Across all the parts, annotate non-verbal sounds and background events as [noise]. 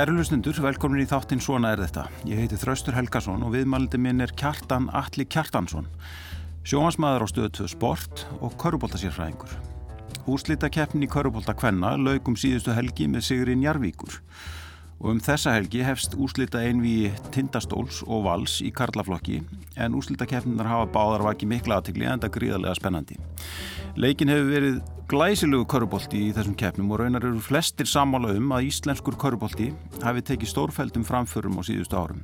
Kæru lusnendur, velkomin í þáttinn Svona er þetta. Ég heiti Þraustur Helgason og viðmælindi minn er Kjartan Alli Kjartansson. Sjóhansmaður á stöðu 2 sport og körubóltasérfræðingur. Úrslitakeppnin í körubólta kvenna laugum síðustu helgi með Sigurinn Jarvíkur. Og um þessa helgi hefst úrslita einvi tindastóls og vals í karlaflokki en úrslitakeppninar hafa báðar vaki mikla aðtikli en það gríðarlega spennandi. Leikin hefur verið glæsilegu körubólti í þessum keppnum og raunar eru flestir sammála um að íslenskur körubólti hafi tekið stórfældum framförum á síðustu árum.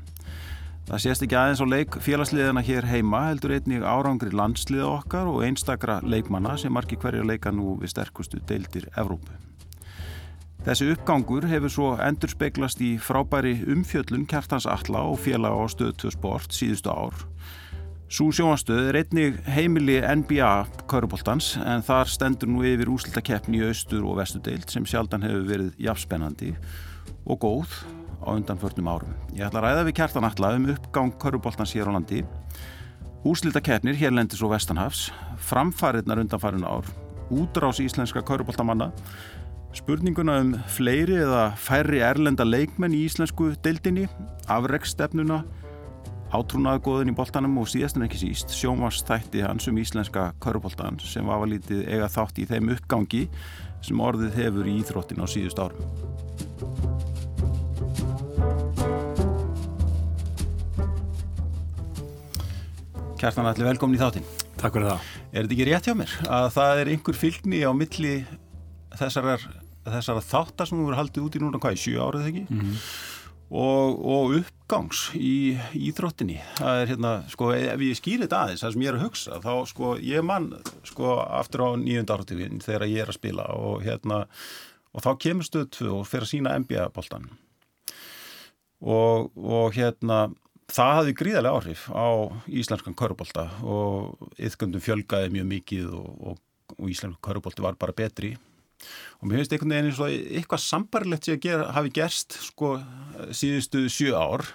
Það sést ekki aðeins á leik félagsliðana hér heima heldur einnig árangri landsliða okkar og einstakra leikmanna sem margir hverja leika nú við sterkustu deildir Evrópu. Þessi uppgangur hefur svo endur speiklast í frábæri umfjöllun Kjartans Alla og félaga á stöðu 2 sport síðustu ár. Sú sjóanstöð er einnig heimili NBA Köruboltans en þar stendur nú yfir úslitakeppni í austur og vestu deild sem sjaldan hefur verið jafnspennandi og góð á undanförnum árum. Ég ætla að ræða við kjartan alla um uppgang Köruboltans hér á landi, úslitakeppnir hérlendis og vestanhafs, framfæriðnar undanfærin ár, útrás íslenska Köruboltamanna, spurninguna um fleiri eða færri erlenda leikmenn í íslensku deildinni, afreikstefnuna, átrúnaðagóðin í boltanum og síðast en ekki síst sjómasþætti hans um íslenska Köruboltan sem var lítið eiga þátt í þeim uppgangi sem orðið hefur í íþróttin á síðust árum. Kjartan allir velkomin í þáttin. Takk fyrir það. Er þetta ekki rétt hjá mér að það er einhver fylgni á milli þessara, þessara þáttar sem þú verður haldið út í núna hvað í sjú árið ekki? Mm -hmm. og, og uppgangs í íþróttinni. Það er hérna, sko, ef ég skýr þetta aðeins, það sem ég er að hugsa, þá sko, ég mann, sko, aftur á nýjönda áratífinn þegar ég er að spila og hérna, og þá kemur stöð 2 og fyrir að sína NBA-boltan og, og hérna það hafði gríðarlega áhrif á íslenskan körubólta og yfgöndum fjölgaði mjög mikið og, og, og íslenskan körubólti var bara betri og mér finnst einhvern veginn eins og eitthvað sambarlegt sem gera, hafi gerst sko síðustu sjö ár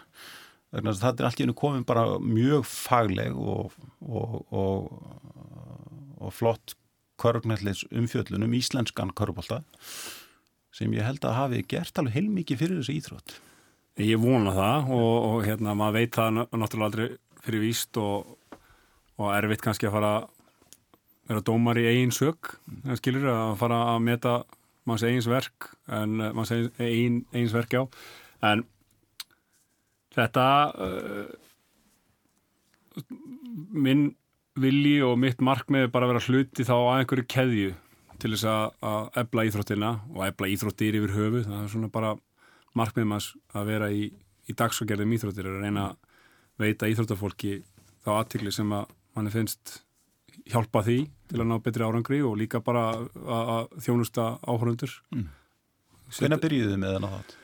þannig að þetta er allt í hennu komin bara mjög fagleg og, og flott körgnallis umfjöllun um íslenskan körubólta sem ég held að hafi gert alveg heilmikið fyrir þessu íþrótt. Ég vona það og, og hérna maður veit það náttúrulega aldrei fyrir víst og, og erfitt kannski að fara vera dómar í eigin sög skilur að fara að meta manns eigins verk en manns eigin, eigins verk já. En þetta uh, minn vilji og mitt markmið er bara að vera hluti þá að einhverju keðju til þess að, að ebla íþróttina og ebla íþróttir yfir höfu það er svona bara markmiðum að vera í, í dagsfaggerðum íþróttir að reyna að veita íþróttafólki þá aðtikli sem að manni finnst hjálpa því til að ná betri árangri og líka bara að þjónusta áhörundur mm. Hvernig byrjuðu með þennan þátt?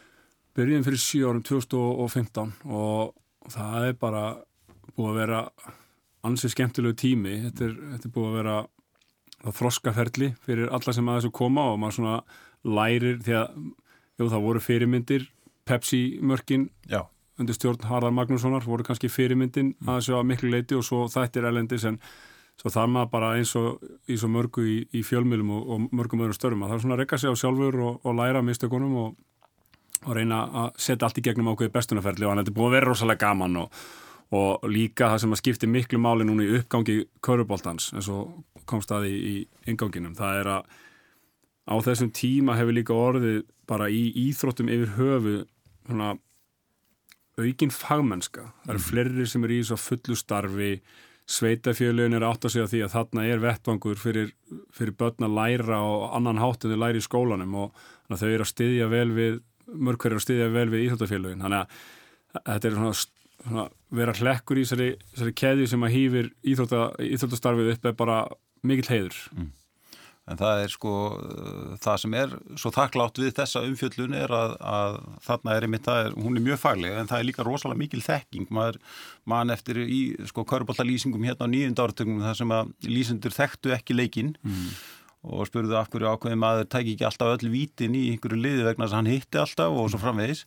Byrjuðum fyrir 7 árum 2015 og það er bara búið að vera ansið skemmtilegu tími þetta er, þetta er búið að vera þroskaferli fyrir alla sem að þessu koma og maður svona lærir því að jú, það voru fyrirmyndir Pepsi mörkin Já. undir stjórn Harðar Magnússonar voru kannski fyrirmyndin mm. að þessu að miklu leiti og svo þættir elendis en svo þar maður bara eins og í svo mörgu í, í fjölmjölum og, og mörgum öðrum störfum að það er svona að rekka sig á sjálfur og, og læra mistökunum og, og reyna að setja allt í gegnum ákveði bestunarferðli og hann er búin að vera rosalega gaman og líka það sem að skipti miklu máli núna í uppgangi Köruboltans eins og komst að í, í inganginum það er að á þessum tíma hefur líka orðið bara í íþróttum yfir höfu svona aukinn fagmennska það eru mm. fleiri sem eru í svo fullu starfi sveitafjöluðin er átt að segja því að þarna er vettvangur fyrir, fyrir börn að læra og annan þau læri í skólanum og þau eru að styðja vel við mörg hverju að styðja vel við íþróttafjöluðin þannig að þetta er svona, svona vera hlekkur í þessari, keði sem að hýfir íþrótta, íþróttastarfið upp er bara mikill heiður mm. En það er sko, það sem er svo þakklátt við þessa umfjöllun er að, að þarna er einmitt, er, hún er mjög fagleg en það er líka rosalega mikil þekking. Maður mann eftir í sko körbóltalýsingum hérna á nýjund áratugum þar sem að lýsendur þekktu ekki leikinn mm. og spurðu af hverju ákveðum að þeir tæki ekki alltaf öll vítin í einhverju liði vegna þess að hann hitti alltaf og svo framvegis.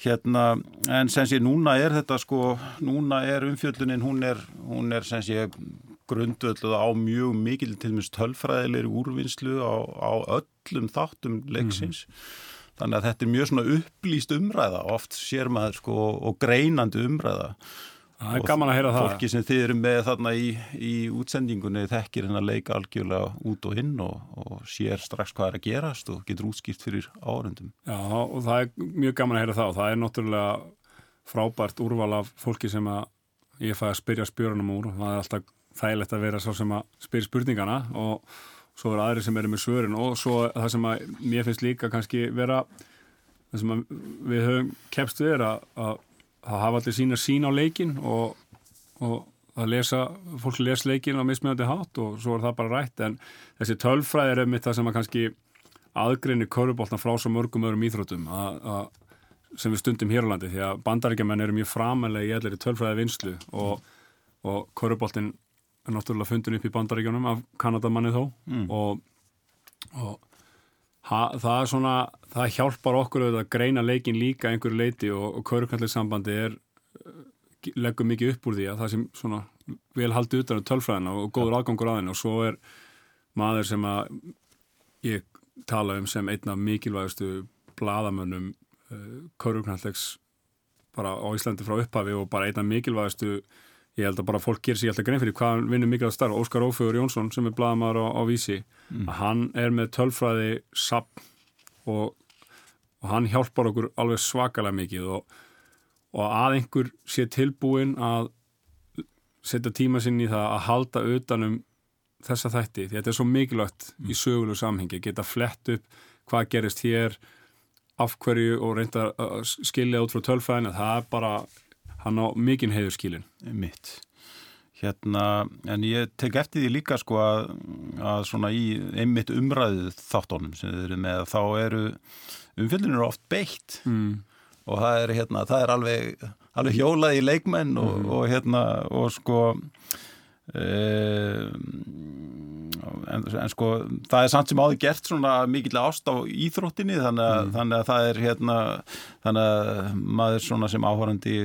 Hérna, en sem sé núna er þetta sko, núna er umfjöllunin, hún er, hún er sem sé grundvölduð á mjög mikil til mjög tölfræðilegri úrvinnslu á, á öllum þáttum leiksins. Mm -hmm. þannig að þetta er mjög svona upplýst umræða oft sér maður sko og greinandi umræða Það er gaman að heyra það. Fólki sem þið eru með þarna í, í útsendingunni þekkir hennar leika algjörlega út og inn og, og sér strax hvað er að gerast og getur útskýrt fyrir árundum. Já, og það er mjög gaman að heyra það og það er náttúrulega frábært úrval af fólki sem að ég fæ að spyrja spjörunum úr og það er alltaf þægilegt að vera svo sem að spyrja spurningana og svo er aðri sem eru með svörin og svo það sem að mér finnst líka kannski vera það sem að við höfum kemst við er að, að það hafa allir sína sín á leikin og, og að lesa, fólk les leikin á mismjöndi hátt og svo er það bara rætt. En þessi tölfræði er einmitt það sem að kannski aðgrinni körubóltan frá svo mörgum öðrum íþrótum að, að, sem við stundum hér á landi því að bandaríkjaman eru mjög framalega í allir tölfræði vinslu og, og körubóltin er náttúrulega fundin upp í bandaríkjanum af Kanadamanni þó. Mm. og, og ha, það er svona, það hjálpar okkur að greina leikin líka einhverju leiti og, og kauruknallisambandi er eh, leggur mikið upp úr því að það sem svona vel haldi utan á um tölfræðina og góður aðgangur aðeins og svo er maður sem að ég tala um sem einna mikilvægastu bladamönnum uh, eh, kauruknallegs bara á Íslandi frá upphafi og bara einna mikilvægastu ég held að bara fólk ger sér alltaf grein fyrir hvað hann vinnur mikilvægt starf, Óskar Ófögur Jónsson sem er bladamæður á, á Vísi mm. að hann er með tölfræði sapp og, og hann hjálpar okkur alveg svakalega mikið og, og að einhver sé tilbúin að setja tíma sinn í það að halda utanum þessa þætti, því þetta er svo mikilvægt mm. í sögulegu samhengi, geta flett upp hvað gerist hér af hverju og reynda að skilja út frá tölfræðin að það er bara hann á mikinn heiður skilin mitt hérna, en ég tek eftir því líka sko að, að svona í einmitt umræðu þáttónum sem þið eru með þá eru umfjöldinir oft beitt mm. og það er hérna, það er alveg, alveg hjólað í leikmenn og, mm. og hérna og sko en, en sko það er samt sem áður gert svona mikill ást á íþróttinni þannig að, mm. þannig að það er hérna þannig að maður svona sem áhórandi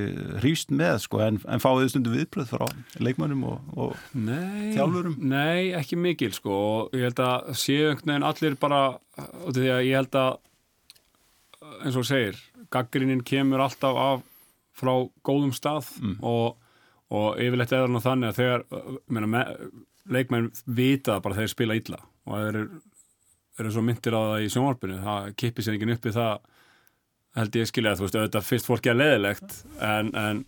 hrýst með sko en, en fáið stundu viðbröð frá leikmönnum og, og nei, þjálfurum Nei, ekki mikil sko og ég held að séu einhvern veginn allir bara og því að ég held að eins og segir, gaggrinnin kemur alltaf af frá góðum stað mm. og, og yfirleitt eða þannig að þegar meina, leikmenn vita bara þeir spila illa og þeir eru, eru svo myndir á það í sjónvarpinu, það kippir sér ekki upp í það held ég skilja að þú veist auðvitað fyrst fólki er leðilegt en, en,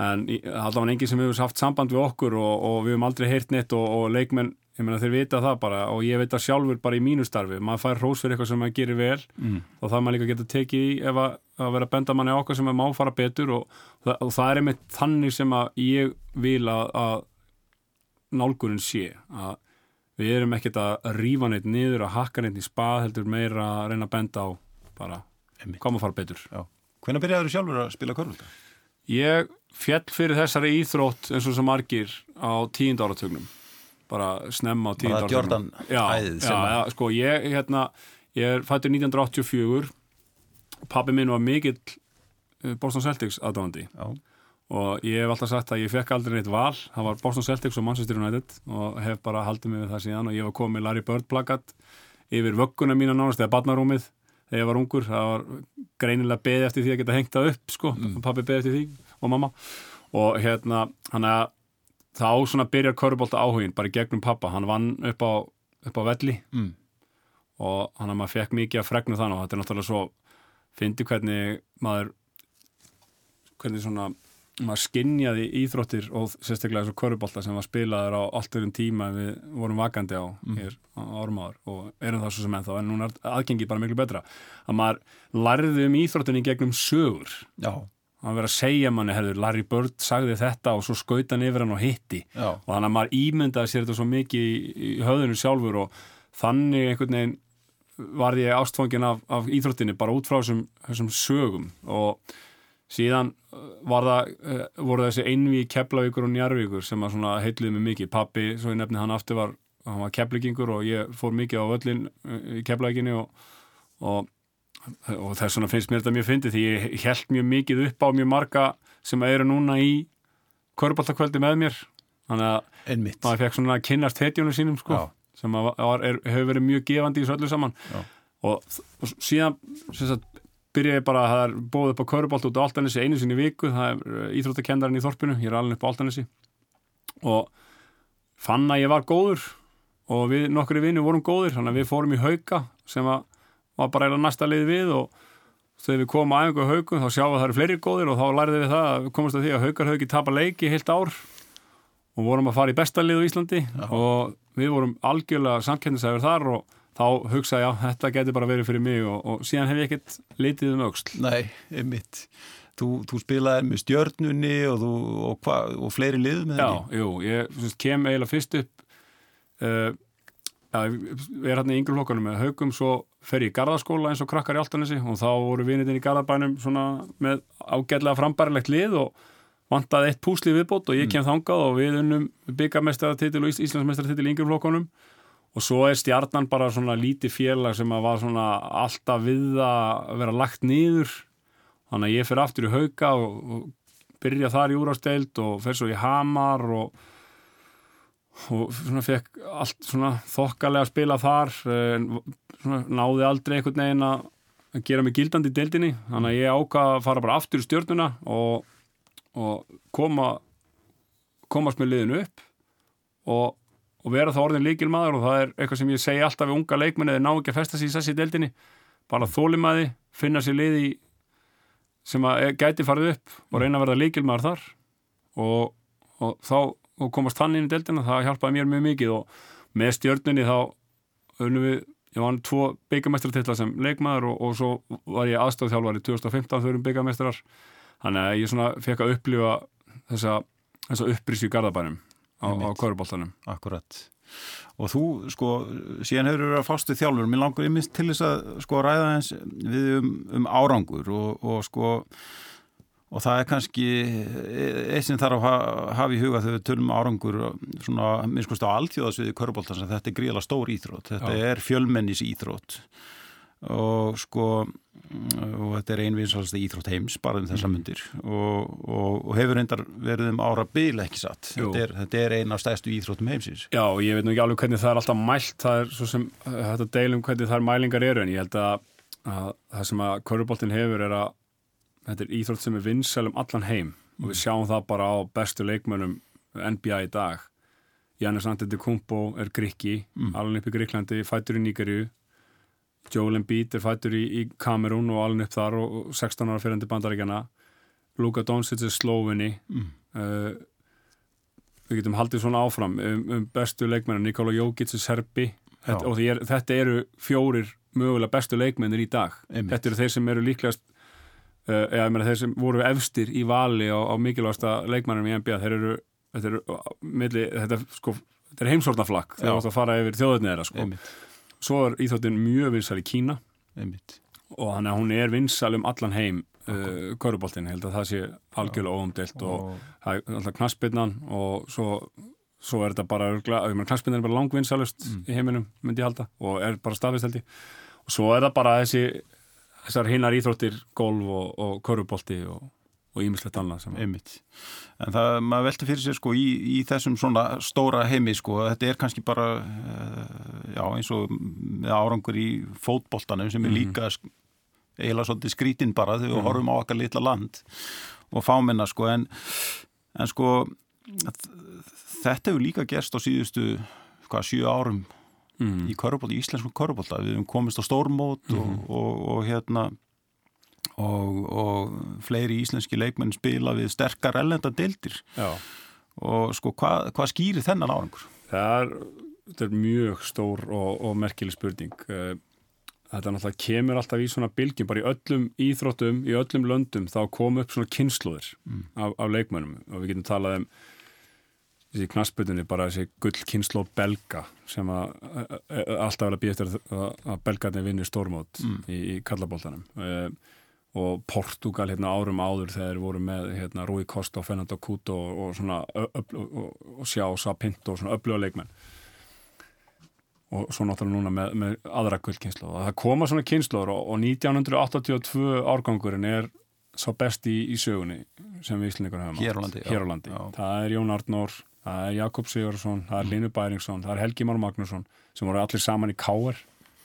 en allavega enginn sem hefur haft samband við okkur og, og við hefum aldrei heyrt neitt og, og leikmenn ég meina þeir vita það bara og ég veit það sjálfur bara í mínu starfi, maður fær hrós fyrir eitthvað sem maður gerir vel. Mm. og það maður líka getur tekið í ef að, að vera bendamanni okkar sem maður má fara betur og, og það er einmitt þannig sem að ég vil að, að nálgunin sé að við erum ekkert að rífa neitt niður að hakka neitt í spað heldur meira að reyna að benda á bara koma að fara betur. Hvernig byrjaður þú sjálfur að spila körfölda? Ég fjell fyrir þessari íþrótt eins og sem margir á tíund áratögnum bara snemma á tíund áratögnum Já, já, já, sko ég hérna, ég er fættur 1984 Pappi minn var mikill eh, Boston Celtics aðdáðandi og ég hef alltaf sagt að ég fekk aldrei neitt val. Það var Boston Celtics og Manchester United og hef bara haldið mig við það síðan. Og ég var komið Larry Bird plakat yfir vögguna mína nánast eða badnarúmið þegar ég var ungur, það var greinilega beði eftir því að geta hengt það upp sko. Mm. pappi beði eftir því og mamma. Og hérna, hann er þá svona byrjar Körbólta áhugin bara gegnum pappa, hann vann upp á upp á velli mm. og hann að maður fekk mikið að fregna þann og þetta er náttúrulega svo, fyndi hvernig maður hvernig svona maður skinnjaði íþróttir og sérstaklega þessu korubólta sem var spilaður á allt öðrum tíma við vorum vakandi á mm. hér á árumáður og erum það svo sem ennþá en núna er aðgengi bara miklu betra að maður lærði um íþróttinni gegnum sögur Já. Að vera að segja manni, herður, Larry Bird sagði þetta og svo skauta hann yfir hann og hitti. Já. og þannig að maður ímyndaði sér þetta svo mikið í, höðinu sjálfur og þannig einhvern veginn var ég ástfangin af, af íþróttinni bara út frá þessum, þessum sögum. Og síðan uh, það, uh, voru þessi einvi Keflavíkur og Njarvíkur sem að heitluði mig mikið, pappi, svo ég nefni hann aftur var, hann var keflavíkingur og ég fór mikið á öllin uh, í Keflavíkinni og, og, og þess vegna finnst mér þetta mjög fyndið því ég held mjög mikið upp á mjög marga sem eru núna í körubaltakvöldi með mér. Þannig að maður fekk svona kynast hetjónu sínum sko, Já. sem hefur verið mjög gefandi í svo öllu saman. Og, og síðan sagt, byrja ég bara að það er bóð upp á Körubolt út á Altanesi einu sinni viku, það er uh, íþróttakendarinn í Þorpinu, ég er alveg upp á Altanesi og fann að ég var góður og við nokkru vinnu vorum góðir, þannig að við fórum í hauka sem að, var bara eða næsta leið við og þegar við komum að einhverju haugum þá sjáum við að það eru fleiri góðir og þá læriði við það að við komumst að því að haukar haugi tapa leiki heilt ár og vorum að fara í besta lið á Íslandi Já. og við vorum algjörlega samkendisæður þar og þá hugsaði ég að þetta getur bara verið fyrir mig og, og síðan hef ég ekkert litið um auksl. Nei, einmitt. Þú, þú spilaði með stjörnunni og, þú, og, hva, og fleiri lið með henni? Já, jú, ég kem eiginlega fyrst upp uh, ja, við erum hérna í yngreflokkanum með haugum svo fer ég í gardaskóla eins og krakkar í Altanesi og þá voru vinitinn í gardabænum með ágætlega frambærilegt lið og vantaði eitt púsli viðbót og ég kem mm. þangað og við unnum byggamestaratitil og íslandsmestaratitil í yngreflokkanum og svo er stjarnan bara svona lítið félag sem að var svona alltaf við að vera lagt nýður þannig að ég fyrir aftur í hauka og, og byrja þar í úrasteild og fer svo í hamar og, og svona fekk allt svona þokkalega að spila þar svona náði aldrei einhvern veginn að gera mig gildandi í deildinni. Þannig að ég ákvaða að fara bara aftur í stjörnuna og, og koma komast með liðinu upp og og vera það orðin líkilmaður og það er eitthvað sem ég segi alltaf við unga leikmenni eða ná ekki að festa sér í þessi deildinni bara þólimaði, finna sér liði sem að gæti farið upp og reyna að verða líkilmaður þar. Og, og þá og komast hann inn í deildina, það hjálpaði mér mjög mikið og með stjörnunni þá unnum við, ég var tvo byggamestratitla sem leikmaður og, og svo var ég aðstofþjálfari 2015 þau erum byggamestrar þannig að ég svona fekk að upplifa þessa, þessa upprísju í Garðabænum á, á Köruboltanum. Akkurat. Og þú, sko, síðan hefur verið að fástu þjálfur, mér langar yfir til þess að sko ræða eins við um, um árangur og, og sko og það er kannski eitt sem þarf að hafa í huga þegar við tölum um árangur svona, minnst sko á alltjóðasviði Köruboltans að þetta er gríðala stór íþrótt, þetta Já. er fjölmennis íþrótt og sko og þetta er einvinsalasta íþrótt heims bara um þessa myndir mhm. og, og, og hefur reyndar verið um ára bil ekki satt. Þetta er, þetta er eina af stæðstu íþróttum heimsins. Já, ég veit nú ekki alveg hvernig það er alltaf mælt. Það er svo sem, þetta deilum hvernig það er mælingar eru en ég held að, að það sem að Köruboltin hefur er að þetta er íþrótt sem er vinsalum allan heim mm. og við mm. sjáum það bara á bestu leikmönum NBA í dag Jannis Antetokounmpo er grikki mm. alveg upp í Gríklandi, fætur í Nýgarju Joel Embiid er fættur í, í Kamerún og alveg upp þar og, og 16 ára fyrir endur bandaríkjana Luka Doncic er slóvinni mm. uh, við getum haldið svona áfram um, um bestu leikmennar Nikola Jokic er serbi þetta, og er, þetta eru fjórir mögulega bestu leikmennir í dag Einmitt. þetta eru þeir sem eru líklegast eða meina, þeir sem voru efstir í vali á, á mikilvægsta leikmennum í NBA þeir eru þetta er, milli, þetta, sko, þetta er heimsortnaflakk þegar þú ætti að fara yfir þjóðutni þeirra sko. Svo er íþjóttin mjög vinsal í Kína. Einmitt. og hann er, hún er vinsal um allan heim uh, Köruboltin, held að það sé algjörlega óumdelt og það er alltaf knaspinnan og svo, svo er þetta bara knaspinnan er bara langvinsalust mm. í heiminum, myndi ég halda og er bara stafist held ég. Og svo er það bara þessi þessar hinnar íþróttir, golf og, og körubolti og og ímislegt annað Einmitt. En það, maður velti fyrir sér sko í, í þessum svona stóra heimi sko, þetta er kannski bara uh, já, eins og með árangur í fótboltanum sem er mm -hmm. líka eiginlega svolítið skrítinn bara þegar við mm -hmm. horfum á okkar litla land og fáminna sko en, en sko þetta hefur líka gerst á síðustu hvað, sjö árum mm. í, í íslensku korfbólta við hefum komist á stórmót og, mhm. og, og hérna og, og fleiri íslenski leikmenn spila við sterkar ellenda deildir Já. og sko hvað hva skýrir þennan árangur? Það er, þetta er mjög stór og, og merkileg spurning eh, þetta náttúrulega kemur alltaf í svona bylgjum, bara í öllum íþróttum í öllum löndum þá kom upp svona kynnslóðir mm. af, af leikmennum og við getum talað um þessi knaspunni, bara þessi gull kynnslóð belga sem að, alltaf vel að býja eftir að, belgarnir vinni stórmót mm. í, í kallabóltanum og eh, og Portugal hérna árum áður þegar voru með hérna Rui Costa og Fernando Couto og, og svona og, og, og sjá Sapinto og svona öfluga leikmenn. Og svo náttúrulega núna með, með aðra gullkynslu og það koma svona kynsluður og 1982 árgangurinn er svo best í, í sögunni sem við Íslingur hefum hér á landi, hér á landi. það er Jón Arnór, það er Jakob Sigursson það er Linur Bæringsson, það er Helgi Már Magnusson sem voru allir saman í Káer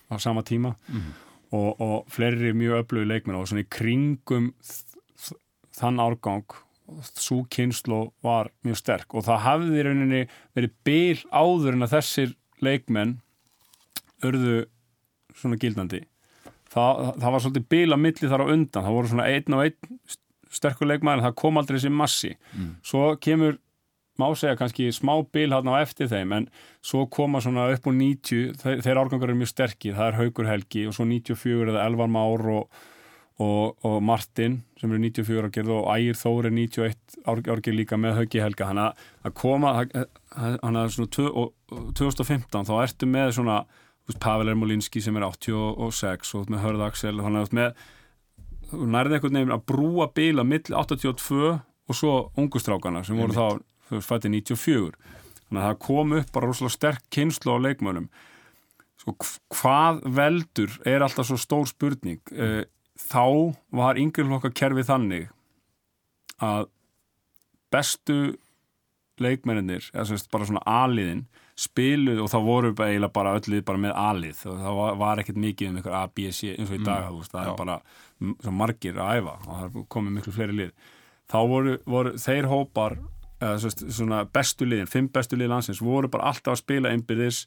á sama tíma. Mm og, og fleiri mjög öflugi leikmenn og svona í kringum þann árgang svo kynslu var mjög sterk. Og það hafði í rauninni verið bil áður en að þessir leikmenn örðu svona gildandi. Það, það var svolítið bil að milli þar á undan. Það voru svona einn og einn sterkur leikmæður en það kom aldrei þessi massi. Mm. svo kemur má segja kannski smá bil hann á eftir þeim en svo koma svona upp á 90 þeir, þeir árgangar eru mjög sterkir, það er Haugur Helgi og svo 94 eða Elvar Már og, og, og Martin sem eru 94 árgerð og Ægir Þóri 91 árgerð líka með Haugi Helga. Hann að koma hann að svona 2015 þá ertu með svona Pavel Ermolinski sem er 86 og með Hörð Axel þannig að með nærðið einhvern veginn að brúa bila mill 82 og svo ungustrákana sem voru þá fættið 94 þannig að það kom upp bara rosalega sterk kynslu á leikmönum sko, hvað veldur er alltaf svo stór spurning. Mm. þá var yngirflokka kerfið þannig að bestu leikmenninir, eða semst bara svona aliðin spiluð og þá voru eiginlega bara öllið bara með alið. Og það var, var ekkert mikið um eitthvað A, B, C eins og í dag, mm. það er bara margir að æfa og það komið miklu fleiri lið. Þá voru, voru þeir hópar eða bestu liðin, fimm bestu lið landsins voru bara alltaf að spila einbyrðis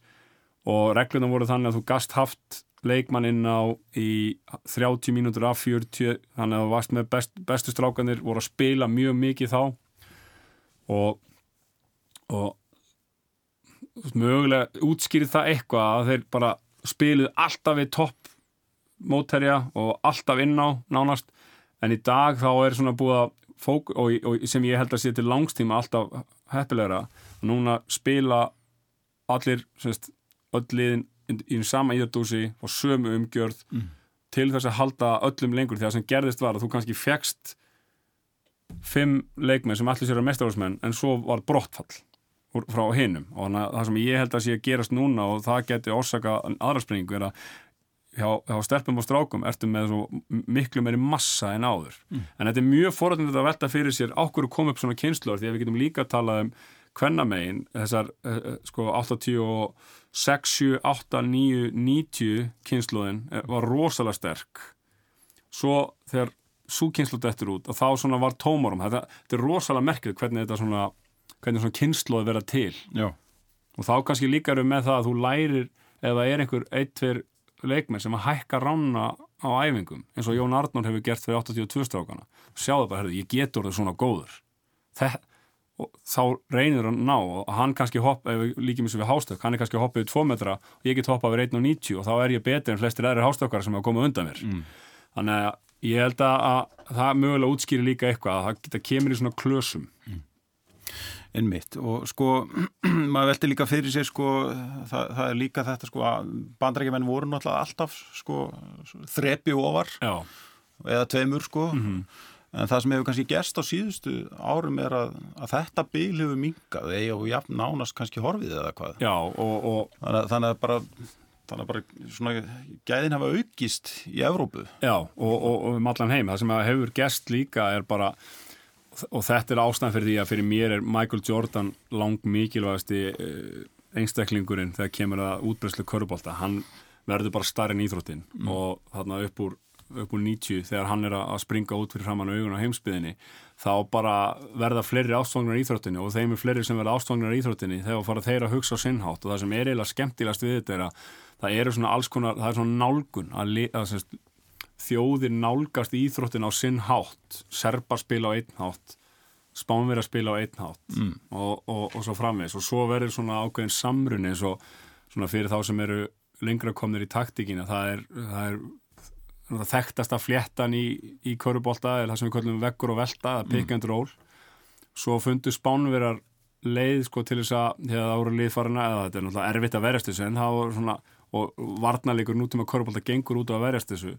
og reglunum voru þannig að þú gast haft leikmann inn á í 30 mínútur af 40 þannig að þú varst með best, bestu strákanir voru að spila mjög mikið þá og og mögulega útskýrið það eitthvað að þeir bara spiluð alltaf við topp mótterja og alltaf inn á nánast en í dag þá er svona búið að fók og, og sem ég held að sé til langstíma alltaf heppilegra. Og núna spila allir semst, öll liðin í sama íðardúsi og sömu umgjörð mm. til þess að halda öllum lengur. Því að sem gerðist var að þú kannski fegst fimm leikmenn sem allir sér að mestarhásmenn en svo var brottfall frá hinnum og það sem ég held að sé að gerast núna og það geti orsaka aðraspringu er að hjá, hjá stelpum og strákum ertu með svo miklu meiri massa en áður mm. en þetta er mjög forðanlega að velta fyrir sér ákveður kom upp svona kynsluar því að við getum líka að tala um hvernamegin þessar uh, sko 86, 7, 8, 9, 90 kynsluðin var rosalega sterk svo þegar svo kynsluð eftir út og þá svona var tómarum þetta, þetta er rosalega merkið hvernig þetta svona hvernig svona kynsloð vera til Já. og þá kannski líka eru með það að þú lærir ef það er einhver eitt, tveir leikmenn sem að hækka rána á æfingum eins og Jón Arnón hefur gert fyrir 82 strákana. Sjáðu bara, herru, ég getur það svona góður. Það, þá reynir hann ná og hann kannski hopp líkið mér sem við hástökk, hann er kannski hoppið 2 metra og ég get hoppað við 1.90 og þá er ég betur en flestir aðri hástökkar sem hafa komið undan mér. Mm. þannig að ég held að, að það mögulega útskýri líka eitthvað að það kemur í svona klösum. Mm innmitt og sko [clears throat] maður veldi líka fyrir sér sko það, það er líka þetta sko að bandrækjumenn voru náttúrulega alltaf sko þrepi ofar Já. eða tveimur sko. Mm -hmm. en það sem hefur kannski gerst á síðustu árum er að, að þetta bíl hefur minkað eða og jafn nánast kannski horfið eða hvað. Já, og, og... Þannig, þannig að bara þannig að bara svona gæðin hafa aukist í Evrópu. Já, og, og, og um allan heim. Það sem hefur gerst líka er bara og þetta er ástæðan fyrir því að fyrir mér er Michael Jordan lang mikilvægasti eh, einstaklingurinn þegar kemur að útbreyslu körubólta, hann verður bara starri en íþróttin mm. og þarna upp úr, upp úr 90 þegar hann er að springa út fyrir framann augun á heimsbyðinni þá bara verða fleiri ástofangnar í íþróttinni og þeim er fleiri sem verða ástofangnar í íþróttinni þegar fara þeir að hugsa á sinnhátt og það sem er eiginlega skemmtilegast við þetta er að það eru svona alls konar, það er svona nálgun að, að, að þjóðir nálgast íþróttin á sinn hátt. Serba spila á einn hátt spánverða spila á einn hátt mm. og, og, og svo framvegs og svo verður svona ákveðin samrunni og svona fyrir þá sem eru lengra komnir í taktíkina. Það er, það er það þekktast að fléttan í, í körubólta er það sem við kallum veggur og velta það er pick and roll. Svo fundur spánverðar leið sko til þess að þegar það voru liðfarina eða þetta er náttúrulega erfitt að verjast þessu en það voru svona og varnalegur nútum að körubólta gengur út á að verjast þessu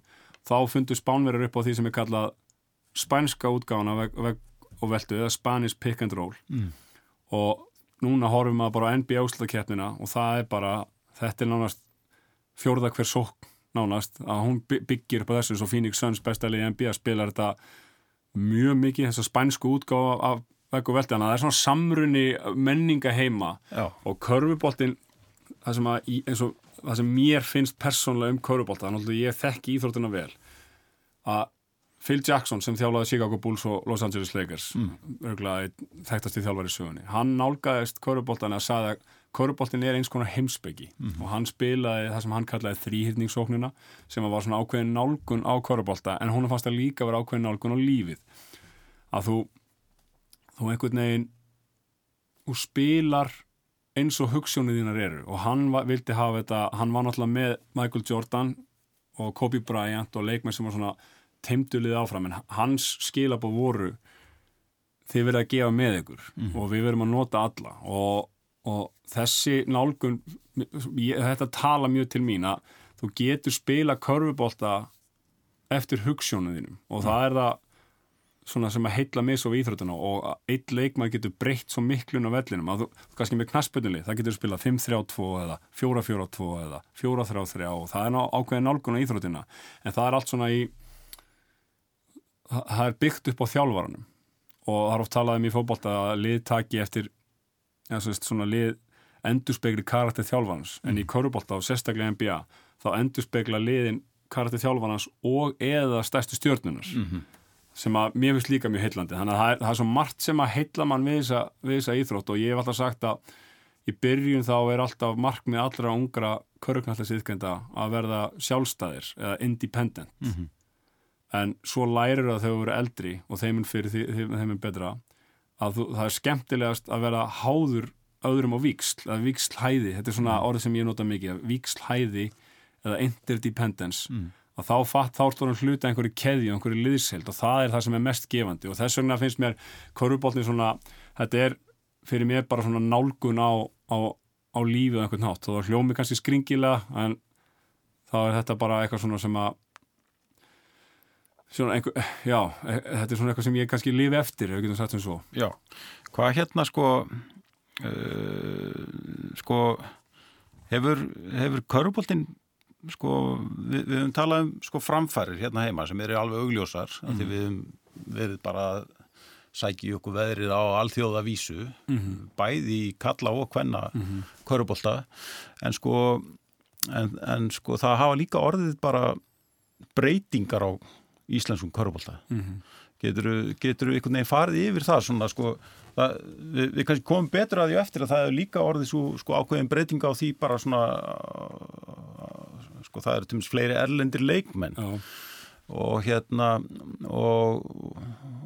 þá fundur spánverður upp á því sem er kallað spænska útgáðana veg, veg, og veldu, eða Spanish pick and roll mm. og núna horfum við bara á NBA úslakeppnina og það er bara, þetta er nánast fjórða hver sók nánast að hún byggir upp á þessu svo Phoenix Suns bestælið í NBA spilar þetta mjög mikið þess að spænsku útgáða af veg og veldu, þannig að það er svona samrunni menninga heima Já. og körfuboltin það sem, að, og, það sem mér finnst persónlega um körubólta, þannig að ég þekki íþróttina vel að Phil Jackson sem þjálfaði Chicago Bulls og Los Angeles Lakers mm. þekktast í þjálfari sögunni hann nálgæðist körubóltan að saða körubóltin er eins konar heimsbyggi mm. og hann spilaði það sem hann kallaði þrýhyrningssóknuna sem var svona ákveðin nálgun á körubólta en hún fannst að líka vera ákveðin nálgun á lífið að þú þú einhvern veginn þú spilar eins og hugssjónið þínar eru og hann var, vildi hafa þetta, hann var náttúrulega með Michael Jordan og Kobe Bryant og leikmenn sem var svona teimdulið áfram en hans skilabó voru þið verða að gefa með ykkur mm. og við verðum að nota alla og, og þessi nálgun ég, þetta tala mjög til mín að þú getur spila körfubólta eftir hugssjónuðinum og mm. það er það svona sem að heitla mig svo við íþrótuna og eitt leikmað getur breytt svo miklun á vellinum að þú, kannski með knaspunni, það getur spilað 5-3-2 eða 4-4-2 eða 4-3-3 og það er ákveðin nálgun á íþrótuna en það er allt svona í það er byggt upp á þjálfvaranum og það er oft talað um í fókbólta að lið taki eftir ja, svona lið endurspegli karakter þjálfarans mm. en í korubólta og sérstaklega NBA þá endurspegla liðin karakter þjálfarans og eða stærstu stjórnunar mm -hmm. Sem að mér finnst líka mjög heillandi. Þannig að það er, það er svo margt sem að heilla mann við þessa, við þessa íþrótt og ég hef alltaf sagt að í byrjun þá er alltaf markmið allra ungra köruknallisíðkenda að verða sjálfstæðir eða independent. Mm -hmm en svo lærir það þegar þú eru eldri og þeiminn fyrir því, þeiminn betra að þú, það er skemmtilegast að vera háður öðrum á víksl, eða víkslhæði þetta er svona mm. orð sem ég nota mikið víkslhæði eða interdependence. Mm. Að þá fatt þá að hluta einhverju keði og einhverju liðsheld og það er það sem er mest gefandi og þess vegna finnst mér korfubólni svona, þetta er fyrir mér bara svona nálgun á, á, á lífið og einhvern nátt og það hljómi kannski skringilega en þá er þetta bara eitthvað svona sem að Svona einhver, já, e, þetta er svona eitthvað sem ég kannski lifi eftir, ef við getum sagt sem svo. Já, hvað hérna sko, uh, sko, hefur, hefur Köruboltinn, sko, við, við höfum talað um sko framfærir hérna heima sem eru alveg augljósar, mm. því við höfum verið bara að sækja okkur veðrið á alþjóða vísu, mm -hmm. bæði í kalla og hvenna mm -hmm. Körubolta, en sko, en, en sko það hafa líka orðið bara breytingar á íslenskum körubólta -hmm. getur þú einhvern veginn farið yfir það svona sko það, við, við kannski komum betra að því eftir að það er líka orðið svo sko ákveðin breytinga á því bara svona sko það eru tums fleiri erlendir leikmenn. Já. og hérna og,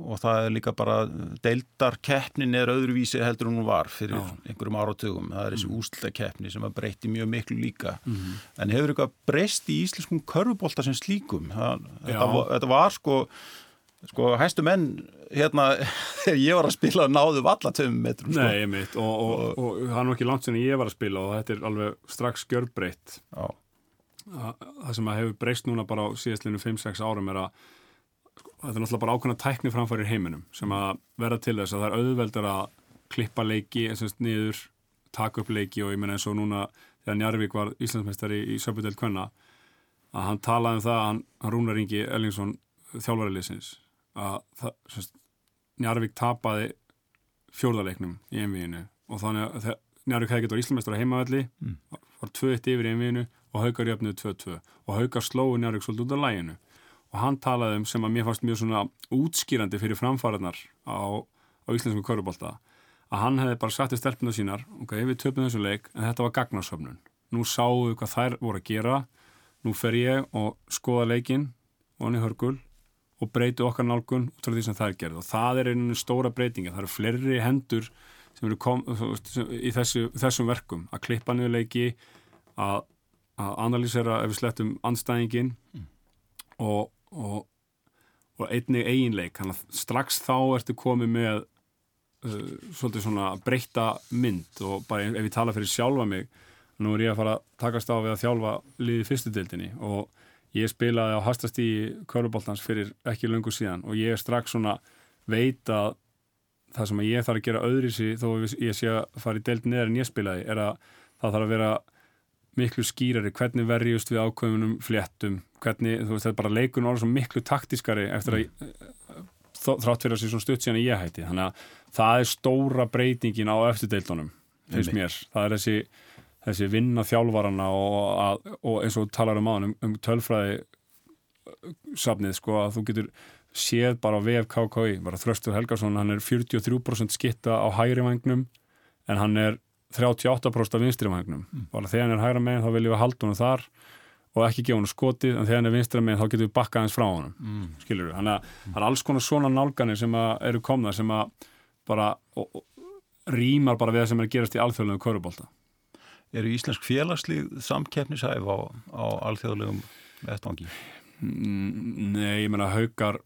og það er líka bara deildarkeppnin er öðruvísi heldur hún var fyrir Já. einhverjum áratugum. Það er þessi mm. úslutakeppni sem að breyti mjög miklu líka. Mm en hefur eitthvað breyst í íslenskum körfubólta sem slíkum? Það, þetta, var, þetta var sko sko hæstu menn hérna [laughs] þegar ég var að spila náðu valla töfum metrum sko. Nei, ég mitt og, og, og, og það er nú ekki langt sem ég var að spila og þetta er alveg strax gjörbreytt það sem að hefur breyst núna bara á síðastlinu 5-6 árum er að þetta er náttúrulega bara ákveðna tækni framfærir heiminum sem að vera til þess að það er auðveldar að klippa leiki og niður, taka upp leiki og ég menna eins og núna þegar Njarvík var Íslandsmeistari í Söpudel Kvenna að hann talaði um það hann, hann Rúnar Ingi Ellingsson þjálfarileysins að það, semst, Njarvík tapaði fjórðarleiknum í einvíðinu og þannig að Njarvík hefði getið á Íslandsmeistari heimavelli mm. var 2-1 yfir í einvíðinu og Haukar jöfnuði 2-2 og Haukar slóði Njarvík svolítið út af læginu og hann talaði um sem að mér fannst mjög svona útskýrandi fyrir framfæranar á, á íslensku körubólta að hann hefði bara sagt í stelpuna sínar ok, við töfum þessu leik en þetta var gagnarsöfnun nú sáum við hvað þær voru að gera nú fer ég og skoða leikin og hann er hörgul og breyti okkar nálgun út af því sem þær gerði og það er einu stóra breytinga það eru fleiri hendur sem eru kom, í þessu, þessum verkum. Að klippa niður leiki að, að analýsera ef við slettum anstæðingin mm. og og, og einnig eiginleik þannig að strax þá ertu komið með uh, svolítið svona breyta mynd og bara ef ég tala fyrir sjálfa mig nú er ég að fara að takast á við að þjálfa liði fyrstudildinni og ég spilaði á hastast í köruboltans fyrir ekki lungu síðan og ég er strax svona veit að það sem ég þarf að gera öðri síðan þó ég sé að fara í deild neðar en ég spilaði er að það þarf að vera miklu skýrari, hvernig verjust við ákveðunum fléttum, hvernig, þú veist, þetta er bara leikun orðið svo miklu taktískari eftir að mm. þrátt fyrir að sé svona stutt síðan ég hætti, þannig að það er stóra breytingin á eftirdeildunum, finnst mér, það er þessi þessi vinna þjálfarana og, og eins og talar um aðan um, tölfræði safnið sko að þú getur séð bara VF KKI, bara Þröstur Helgarsson hann er 43% skitta á hægri vagnum en hann er 38% af vinstri vagnum mm. bara þegar hann er hægra meginn þá viljum við halda honum þar og ekki gefa hann skotið en þegar hann er vinstra meginn þá getur við bakkað hans frá honum mm. skilur við, hann er, mm. er alls konar svona nálganir sem eru komna sem að bara og, og, rýmar bara við það sem er að gerast í alþjóðlegum körubólta Eru íslensk félagslið samkeppnishæf á, á alþjóðlegum vettvangi? Mm, nei, ég menna haugar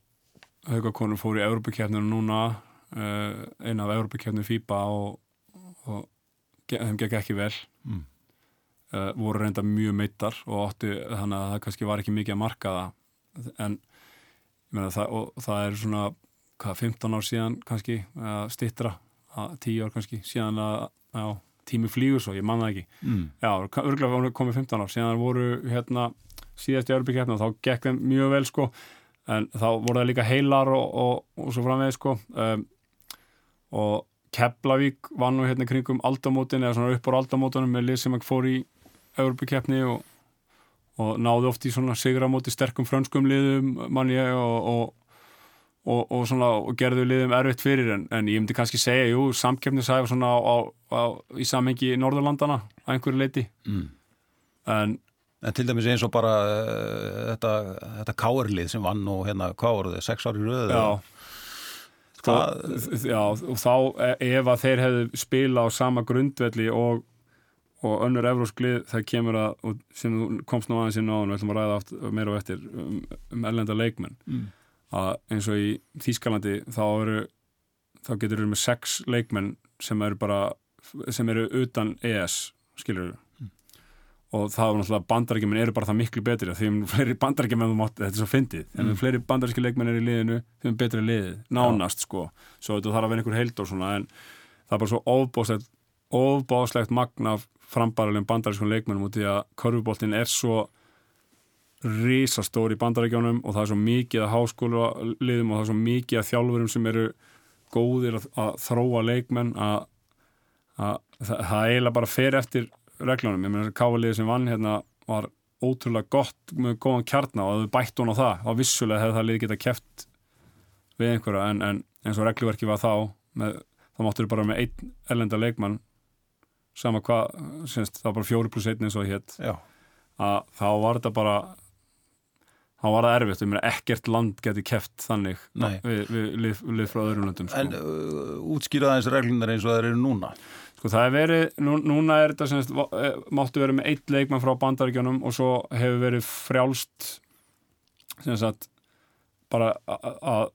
haugakonur fór í Európa-kjefninu núna uh, eina af Európa-kjefninu FIBA og, og þeim gekk ekki vel. Mm. uh, voru reynda mjög meittar og óttu þannig að það kannski var ekki mikið að marka það. En meina, það, það er svona hvað, 15 ár síðan kannski uh, stittra, 10 ár kannski síðan að já, tími flýgur svo, ég manna ekki. Mm. já, örgulega komið 15 ár síðan voru hérna síðast í Európa-kjefninu og þá gekk þeim mjög vel sko. En þá voru það líka heilar og, og, og svo framvegð sko. Um, og Keflavík var nú hérna kringum aldamótin eða svona upp á aldamótunum með lið sem fór í Európa-keppni og, og náði oft í svona sigramóti sterkum frönskum liðum mann ég og og svona og gerðu liðum erfitt fyrir en, en ég myndi kannski segja, jú, samkeppnisæf svona á, á, á, í samhengi í Norðurlandana að einhverju leiti mm. en En til dæmis eins og bara uh, þetta, þetta káerlið sem vann og hérna káerlið, sex ári röðu. Já, það, já, og þá e, ef að þeir hefðu spila á sama grundvelli og, og önnur evrósklið það kemur að, sem komst nú aðeins inn á hann, við ætlum að ræða aft, meira og eftir um, um ellenda leikmenn, mm. að eins og í Þýskalandi þá eru, þá getur við með sex leikmenn sem eru bara, sem eru utan ES, skilur við og það var náttúrulega bandarækjumenn eru bara það miklu betri því að fleiri bandarækjumenn þetta er svo fyndið, en mm. fleiri bandarækju leikmenn er í liðinu þeim betri liðið, nánast Já. sko svo þetta þarf að vera einhver heild og svona en það er bara svo ofbáslegt ofbáslegt magna frambærilegum bandarækjum leikmennum út í að korfuboltin er svo risastóri í bandarækjónum og það er svo mikið að háskóla liðum og það er svo mikið að þjálfurum sem eru góðir að, að þróa leikmenn að, að það, það eiginlega bara fer eftir reglunum, ég meina káaliðið sem vann hérna var ótrúlega gott með góðan kjarná og þau bætt hún á það og vissulega hefði það liðið geta kæft við einhverja. En, en eins og regluverki var þá með, þá máttur þau bara með einn ellenda leikmann sama hvað, það var bara fjóri pluss einn eins og hétt að þá var þetta bara þá var það erfitt, ég meina ekkert land geti kæft þannig við, við lið, lið frá öðrum landum sko. En uh, útskýraða eins reglunar eins og það eru núna Sko það er verið, nú, núna er þetta semst, eh, máttu verið með eitt leikmann frá bandaríkjónum og svo hefur verið frjálst semst að bara að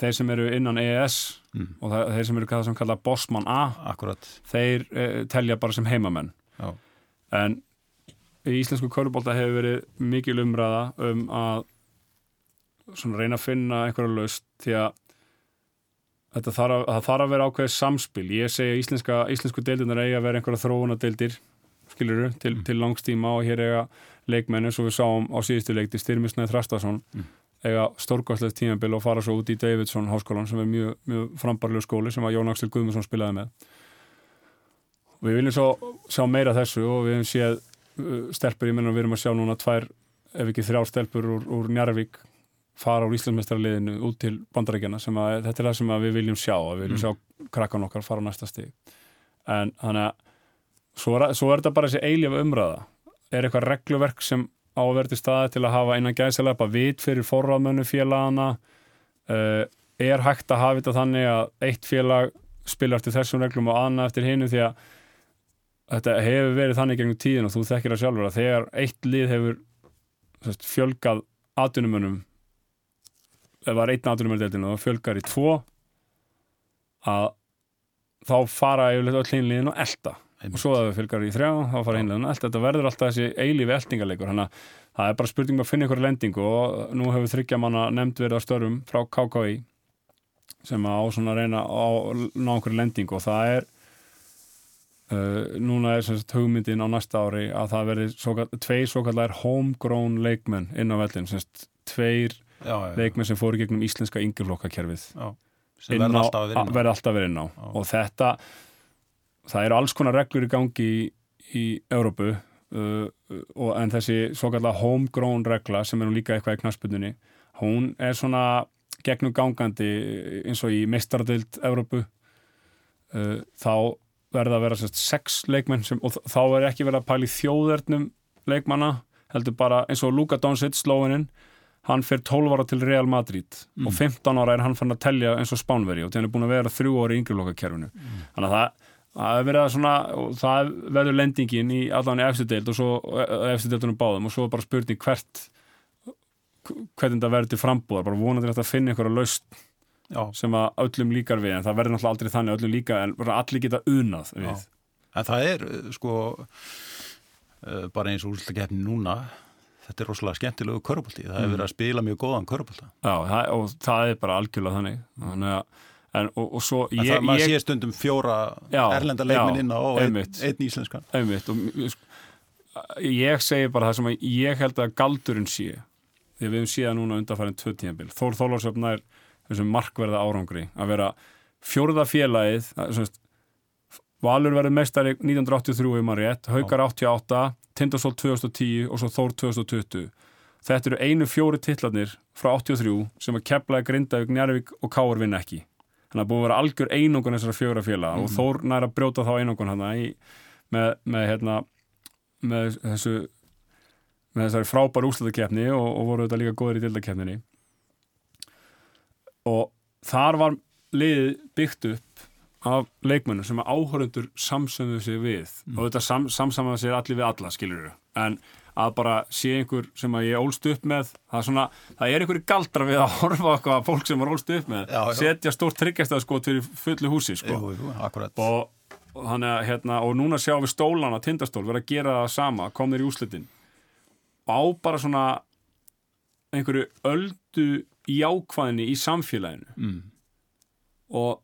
þeir sem eru innan EES mm. og það, þeir sem eru hvað sem kalla Bossmann A Akkurat. þeir e, telja bara sem heimamenn Já. en í íslensku körubólta hefur verið mikil umræða um að reyna að finna einhverja löst því að þetta þarf að, þarf að vera ákveðið samspil ég segja íslenska, íslensku deildunar eiga að vera einhverja þróunadeildir skiluru, til, mm. til langstíma og hér eiga leikmennu, svo við sáum á síðustu leikti Styrmisnæði Þrastarsson mm. eiga stórkvæslegt tímabil og fara svo út í Davidson háskólan sem er mjög, mjög frambarlegu skóli sem að Jón Axel Guðmundsson spilaði með við viljum svo sjá meira þessu og við hefum séð uh, stelpur, ég menna við erum að sjá núna tvær ef ekki þrjár stelpur úr, úr Njarvík fara úr Íslandsmestrarliðinu út til bandarækjana sem að þetta er það sem við viljum sjá við viljum mm. sjá krakkan okkar fara á næsta stig. En þannig að svo er, svo er þetta bara þessi eiljöf umræða. Er eitthvað regluverk sem á að verði staði til að hafa einan gæðslega bara vit fyrir forráðmönnu félagana uh, er hægt að hafa þetta þannig að eitt félag spila eftir þessum reglum og annað eftir hinnu því að þetta hefur verið þannig gegnum tíðin og þú þekkir það sjálfur að þegar eitt lið hefur fjölgað atvinnumönnum ef það er einn aðdunumverðdeldin og fjölgar í tvo að þá fara yfirleitt öll hinliðin og elda Einmitt. og svo að það fjölgar í þrjá þá fara hinliðin og elda, þetta verður alltaf þessi eilífi eldingarleikur, þannig að það er bara spurning um að finna ykkur lendingu og nú hefur þryggja manna nefnd verið á störfum frá KKI sem á svona að reyna að ná okkur lendingu. Og það er uh, núna er semst hugmyndin á næsta ári að það svo, tvei svo kallar homegrown leikmenn inn á vellin, semst tveir leikmenn sem fóru gegnum íslenska yngjurflokkakerfið sem verður alltaf vera inn á, og þetta það eru alls konar reglur í gangi í, í Európu uh, og en þessi svo kallar homegrown regla sem er nú líka eitthvað í knaspunni hún er svona gegnum gangandi eins og í meistardöld Európu uh, þá verða að vera sérst, sex leikmenn sem, og þá er ekki verið að pæli þjóðernum leikmanna heldur bara eins og Luka Doncic slóininn hann fyrir 12 ára til Real Madrid mm. og 15 ára er hann fann að tellja eins og Spánveri og það er búin að vera þrjú ári í yngrilokakerfinu mm. þannig að það, það verður svona það verður lendingin í allan eftir deild og svo eftir deildunum báðum og svo bara spurning hvert hvernig það verður til frambúðar bara vonandi að finna einhverja laust Já. sem að öllum líkar við en það verður náttúrulega aldrei þannig öllum líka en allir geta unað við Já. En það er sko uh, bara eins og úrslutakefni núna þetta er rosalega skemmtilegu körpulti það hefur mm. verið að spila mjög góðan körpulta Já, það, og það er bara algjörlega þannig. Þannig að En, og, og svo ég, það, maður sé stundum fjóra erlenda leikminn inn á og einn ein íslenskan. Einmitt, og ég segi bara það sem ég held að galdurinn sé því við hefum séð núna undanfærið tvö tíðanbíl Þór Þólarsöfn er markverða árangri að vera fjórða félagið Valur verður meistari 1983 í maður rétt, Haukar 88 Tindasól 2010 og svo Þór 2020. Þetta eru einu fjóri tillarnir frá 83 sem að kepplaði Grindavík, Njarvík og Káur vinna ekki. Þannig að búið að vera algjör einungun þessara fjóra félag mm -hmm. og Þór næra að brjóta þá einungun hann með, með, hérna, með þessu með þessari frábær úslutakefni og, og voru þetta líka góður í dildakefninni og þar var liðið byggt upp af leikmönnum sem áhörundur samsömuðu sig við mm. og þetta sam, samsamaðu sig allir við alla, skiljur en að bara sé einhver sem að ég ólst upp með það er, svona, það er einhverju galdra við að horfa okkar fólk sem var ólst upp með já, já. setja stórt tryggjastæðskot fyrir fullu húsi sko. jú, jú, og, og, hana, hérna, og núna sjáum við stólana tindastól vera að gera það sama, komir í úslitin á bara svona einhverju öldu í ákvæðinni í samfélaginu mm. og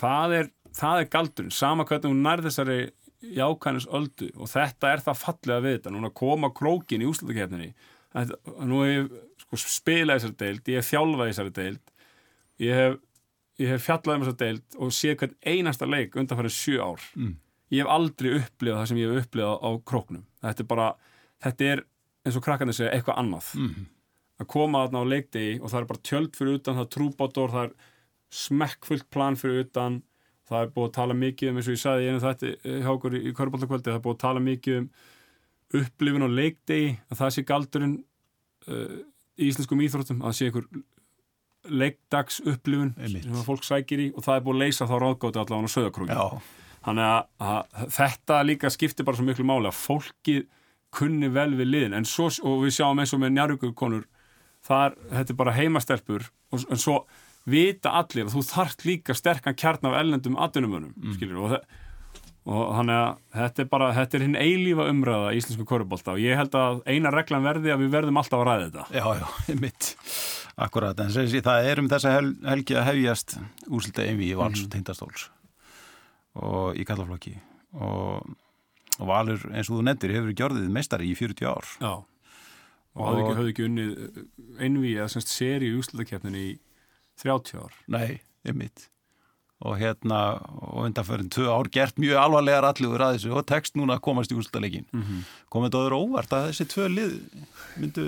það er, það er galdurinn, sama hvernig hún nær þessari jákænus öldu og þetta er það fallega við þetta, núna koma krókin í úslutakefninni nú hef ég sko, spilað þessari deild, ég hef þjálfað þessari deild ég hef, ég hef fjallað um þessari deild og séð hvern einasta leik undanfærið sjö ár. Mm. ég hef aldrei upplifað það sem ég hef upplifað á króknum. Þetta er bara, þetta er eins og krakkarnir segja eitthvað annað. Mm. að koma þarna á leikdegi og það er bara tjöld fyrir utan, það er trúbátor, það er smekkfullt plan fyrir utan. Það er búið að tala mikið um eins og ég sagði einu þetta hjá okkur í Körbáltakvöldi það er búið að tala mikið um upplifin og leikdegi að það sé galdurinn uh, í íslenskum íþróttum að það sé einhver leikdags upplifin sem að fólk sækir í og það er búið að leysa þá ráðgóti allavega á söðakrúki þannig að, að þetta líka skiptir bara svo miklu máli að fólki kunni vel við liðin. En svo, og við sjáum eins og með njárvíkukonur þar, þetta er bara heimastelpur og, en svo vita allir að þú þart líka sterkan kjarn af ellendum aðdunumönum mm. og, og þannig að þetta er bara, þetta er hinn eilífa umræða í Íslensku korubólta og ég held að eina reglan verði að við verðum alltaf að ræða þetta. Já, já, [laughs] mitt, akkurat en þessi, það er um þessa hel, helgi að hefjast úslita einvi í vals og tindastóls og í kallaflokki og, og valur eins og þú nefndir hefur gjörðið meistari í 40 ár. Já, og, og hafði ekki, ekki unnið einvi að semst seri í úslitakefninni í 30 ár? Nei, ég mitt og hérna, og undanförinn tvö ár gert mjög alvarlegar allugur að þessu og text núna að komast í úrslutaleggin mm -hmm. komið þetta öður óvart að þessi tvö lið myndu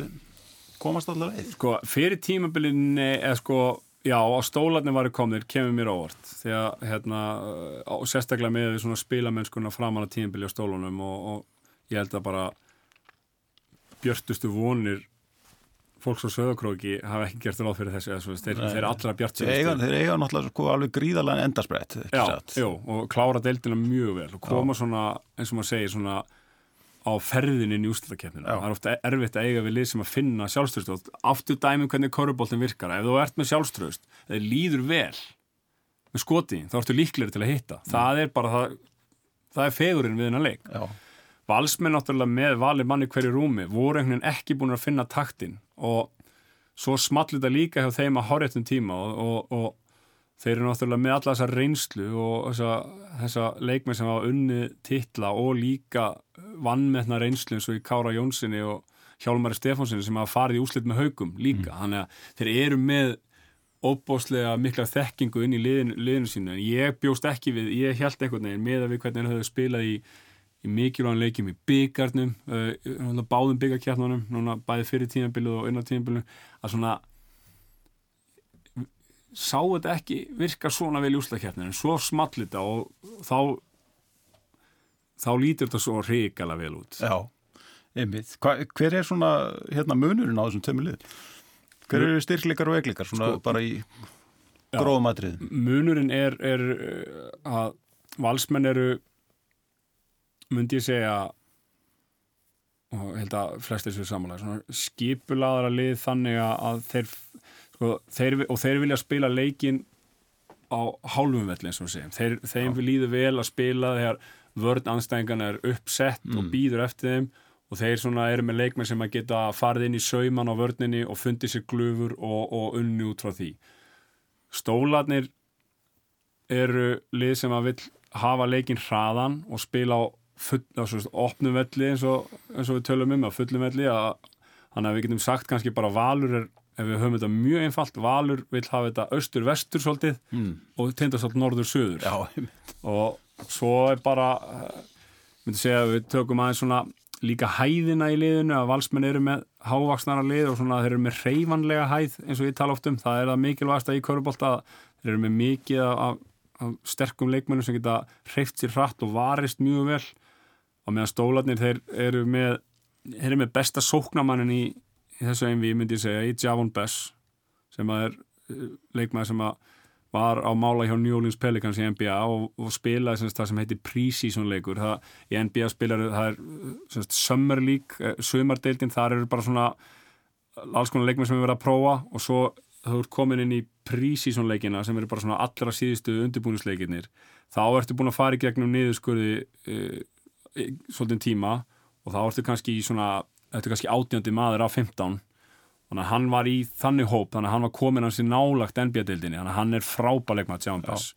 komast allar leið? Sko, fyrir tímabilinni eða sko, já, á stólarni varu komnir kemur mér óvart því að, hérna, og sérstaklega með svona spilamennskuna framan að tímabili á stólunum og, og ég held að bara björtustu vonir fólks á söðokróki hafa ekki gert ráð fyrir þessu þeir, þeir allra bjart sér þeir, þeir eiga náttúrulega sko alveg gríðalega endarsbreytt og klára deildina mjög vel og koma já. svona, eins og maður segir svona á ferðinni í úslutakefninu það er ofta erfitt að eiga við lið sem að finna sjálfströst aftur dæmum hvernig korruboltin virkar. Ef þú ert með sjálfströst, það líður vel með skoti, þá ertu líkleri til að hitta. Það er bara það, það er fegurinn við hennar leik. Já valsmenn náttúrulega með vali manni hverju rúmi voru einhvern veginn ekki búin að finna taktin og svo smallir þetta líka hjá þeim að horja tíma og, og, og þeir eru náttúrulega með alla þessa reynslu og þessa, þessa leikmenn sem hafa unni titla og líka vannmeðna reynslu eins og í Kára Jónssoni og Hjálmari Stefánssoni sem hafa farið í úslit með haugum líka, mm. þannig að þeir eru með óbóslega mikla þekkingu inn í liðinu, liðinu sínu en ég bjóst ekki við, ég held einhvern veginn með að við hvernig þeir höfðu spilað í í mikilvægum leikjum í byggarnum uh, báðum byggarkjarnunum núna bæði fyrir tímabilið og innan tímabilið að svona sá þetta ekki virka svona vel í úslakjarninu, svo smallita og þá þá lítur þetta svo reykjala vel út Já, einmitt Hva, Hver er svona hérna munurinn á þessum tömulið? Hver eru styrkleikar og veikleikar svona sko, bara í gróðumadrið? Munurinn er, er að valsmenn eru myndi ég segja og held að flestir séu samanlega skipulaðara lið þannig að þeir, sko, þeir og þeir vilja spila leikin á hálfum velli eins og segjum. Þeir, þeim vil líða vel að spila þegar vörn anstæðingan er uppsett mm. og býður eftir þeim og þeir svona eru með leikmenn sem að geta farið inn í sauman á vörninni og fundið sér glufur og, og unni út frá því. Stólarnir eru lið sem að vil hafa leikin hraðan og spila á full, á svona opnum velli eins og, eins og við tölum um að fullum velli að þannig að við getum sagt kannski bara valur er, ef við höfum þetta mjög einfalt, valur vil hafa þetta austur-vestur svolítið mm. og tindast alltaf norður-söður og svo er bara myndi segja að við tökum aðeins svona líka hæðina í liðinu að valsmenn eru með hávaksnara lið og svona þeir eru með reyfanlega hæð eins og ég tala oft um, það er það mikilvægast að í körubólta þeir eru með mikið af, af sterkum leikmennum sem geta hreift sér hratt og varist mjög vel og meðan stólarnir þeir eru með þeir eru með besta sóknamannin í, í þessu einn við myndi ég segja í Javon Bess sem að er uh, leikmæður sem að var á mála hjá New Orleans Pelicans í NBA og, og spilaði semst, það sem heitir pre-season leikur. Það, í NBA spilar það er summer league, eh, sumardeildin þar eru bara svona alls konar leikmæður sem við verðum að prófa og svo þú ert komin inn í pre-season leikina sem eru bara svona allra síðustu undirbúinisleikinir þá ertu búin að fara í gegnum niðurskurði uh, svolítið tíma og þá ertu kannski í svona, ertu kannski átjöndi maður af 15 þannig að hann var í þannig hóp, þannig að hann var komin hans í nálagt NBA-dildinni, þannig að hann er frábæleik með John Bass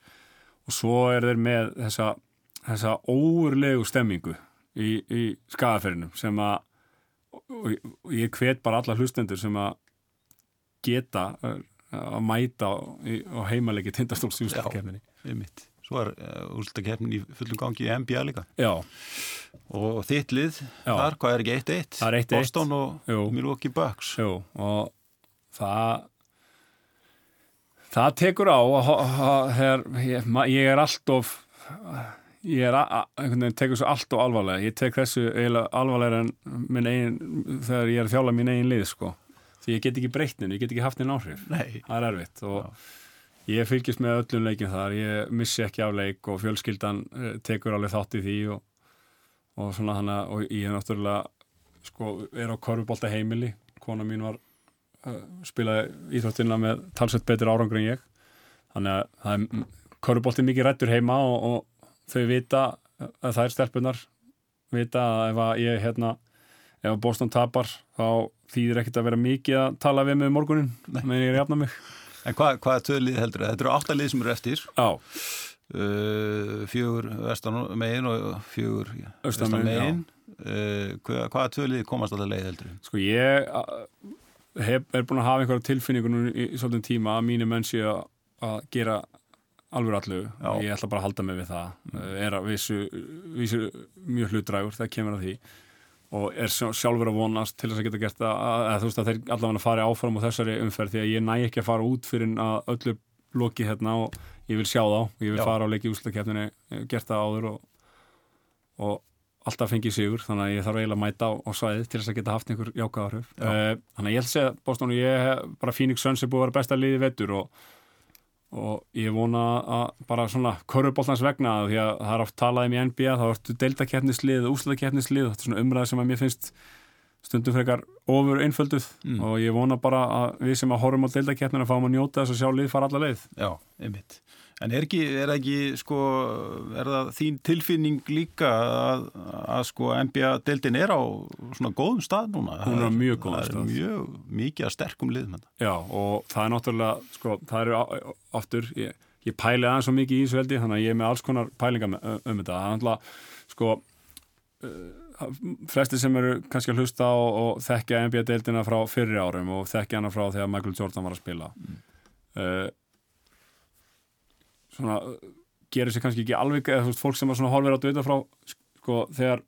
og svo er þeir með þessa, þessa óurlegu stemmingu í, í skagaferðinum sem að og ég hvet bara alla hlustendur sem að geta að mæta á, heimalegi tindastólsjústakefninni Já, einmitt Svo er eh, úrslutakefnin í fullum gangi í NBA líka. Já. Og þitt lið, Já. þar, hvað er ekki 1-1? Það er 1-1. Boston og Jú. Milwaukee Bucks. Jú, og það, það tekur á þegar ég, ég er alltof, ég er að, tekur svo allt og alvarlega. Ég tek þessu alvarlega en eigin, þegar ég er að þjála mín eigin lið, sko. Því ég get ekki breytnin, ég get ekki haft einn áhrif. Nei. Það er erfitt og... Já Ég fylgist með öllum leikin þar, ég missi ekki af leik og fjölskyldan eh, tekur alveg þátt í því og, og svona hana og ég er náttúrulega sko er á korfubólta heimili, kona mín var uh, spilaði íþróttina með talsett betur árangur en ég. Þannig að það er korfubólti mikið rættur heima og, og þau vita að það er stelpunar vita að ef að ég hérna ef að Boston tapar þá þýðir ekkert að vera mikið að tala við með morgunin meðan ég er jafna mig En hvað, hvaða töðlið heldur það? Þetta eru áttalið sem eru eftir. Já. Uh, fjögur vestan megin og fjögur austan megin. Uh, hvað, hvaða töðlið komast alltaf leið heldur? Sko ég hef, er búin að hafa einhverja tilfinningunum í, í svolítið tíma að mínu menn sé að gera alveg allu. Ég ætla bara að halda mig við það. Mm. Er að vissu, vissu mjög hlutdrægur það kemur að því og er sjálfur að vonast til þess að geta gert það að þú veist að þeir allavega fari áfram á þessari umferð því að ég næ ekki að fara út fyrir að öllu loki hérna og ég vil sjá þá ég vil Já. fara á leiki úslakefninu eh, gert það áður og, og alltaf fengið sigur þannig að ég þarf eiginlega að mæta á, á svæðið til þess að geta haft einhver jákaðarhug uh, þannig að ég held að segja Boston og ég bara Phoenix Suns er búið að vera besta liði vettur og og ég vona að bara svona korfubóltans vegna því að það er oft talað um í NBA þá ertu deltakeppnislið og úslakeppnislið þetta er svona umræð sem að mér finnst stundum frekar ofur einfölduð mm. og ég vona bara að við sem að horfum á deltakeppnina fáum að njóta þess að sjá lið fara alla leið. Já, einmitt En er ekki, er ekki, sko, er það þín tilfinning líka að, að sko, NBA-deltin er á svona góðum stað núna? Hún er á mjög góðum stað. Það er mjög mikið að sterkum liðum. Já, og það er náttúrulega, sko, það eru oftur, ég, ég pæli aðeins svo mikið í þessu veldi, þannig að ég er með alls konar pælinga um, um þetta. Það er náttúrulega, sko, uh, flesti sem eru kannski að hlusta og, og þekkja NBA-deltina frá fyrri árum og þekkja hana frá þegar Michael Jordan var að spila. Mm. Uh, svona gerir sér kannski ekki alveg eða veist, fólk sem er svona horfir á döta frá sko þegar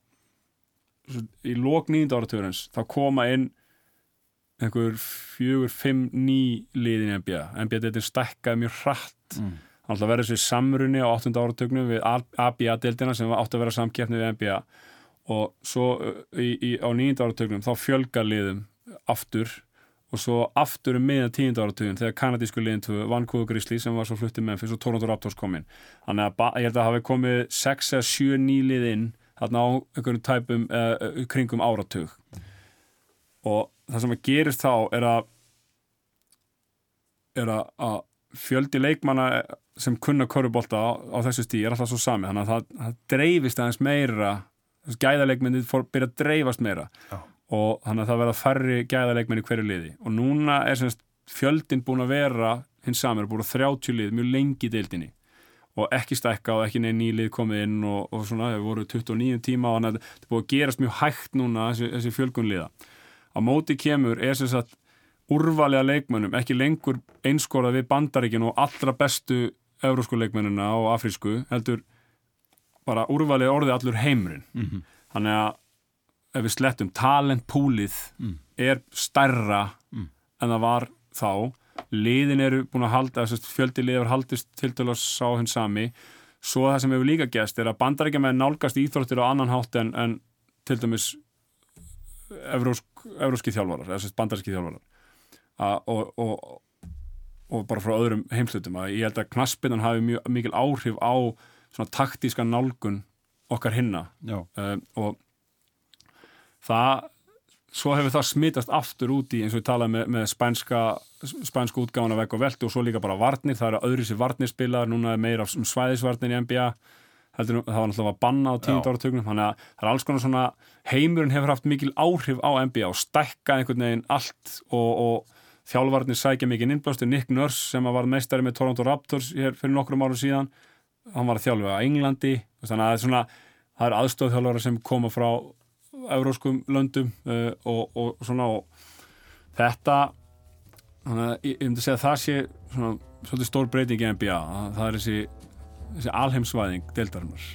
svo, í lók nýjunda áratugurins þá koma inn einhver fjögur, fimm ný liðin í NBA. NBA-deltin stækkaði mjög hratt Mm. hann ætla að vera þessi samrunni á 8. áratugnum við ABA-deildina sem átti að vera samkeppni við NBA og svo í, í, á 9. áratugnum þá fjölgar liðum aftur og svo aftur um miðan 10. áratugin þegar kanadísku liðin tvö Vancouver Grizzlies sem var svo fluttið Memphis og Toronto Raptors kom inn þannig að ég held að hafi komið 6 eða 7 nýlið inn þarna á einhverjum tæpum uh, kringum áratug og það sem að gerist þá er að er að, að fjöldi leikmanna sem kunna korfubólta á, á þessu stíð er alltaf svo sami þannig að það, það dreifist aðeins meira gæðaleikmyndið fór að byrja að dreifast meira Já. Og þannig að það verða færri gæðaleikmenn í hverju liði. Og núna er semst fjöldin búin að vera hins samir, búin að 30 lið mjög lengi í deildinni. Og ekki stækka og ekki neinn nýlið komið inn og, og svona, það voru 29 tíma og þannig að þetta er búið að gerast mjög hægt núna þessi, þessi fjölgunliða á móti kemur er sem sagt úrvalega leikmönnum, ekki lengur einskorað við bandaríkin og allra bestu eurósku leikmennina og afrísku heldur bara úrvalega orðið allur heimurinn. Mhm. þannig að ef við slettum talentpúlið Mm. er stærra Mm. en það var þá. Liðin eru búin að halda fjöldi liðar haldist til að sá hinn sami. Svo það sem hefur líka gæst er að bandaríkjaman nálgast íþróttir á annan hátt en, en til dæmis evrósk, evróski þjálfarar bandaríski þjálfarar. A, og, og, og bara frá öðrum heimslutum að ég held að knaspinnan hafi mjög mikil áhrif á svona taktíska nálgun okkar hinna. Um, og það svo hefur það smitast aftur út í eins og við talaðum með, með spænska spænska útgáfana vekk og veltu og svo líka bara varnir, það eru öðru sér varnirspilar núna er meira um svæðisvarnir í NBA heldur, það var náttúrulega að banna á tíund Já. áratugnum þannig að það er alls konar svona heimurinn hefur haft mikil áhrif á NBA og stækka einhvern veginn allt og, og þjálfarnir sækja mikið innblástur Nick Nurse sem var meistari með Toronto Raptors fyrir nokkrum árum síðan hann var að þjálfa á Englandi þannig að það er svona það er aðstofþjálfara sem koma frá euróskum löndum uh, og, og svona og þetta þannig að ég, myndi segja að það sé svona svolítið stór breyting í NBA að það er þessi, þessi alheimsvæðing deildarinnar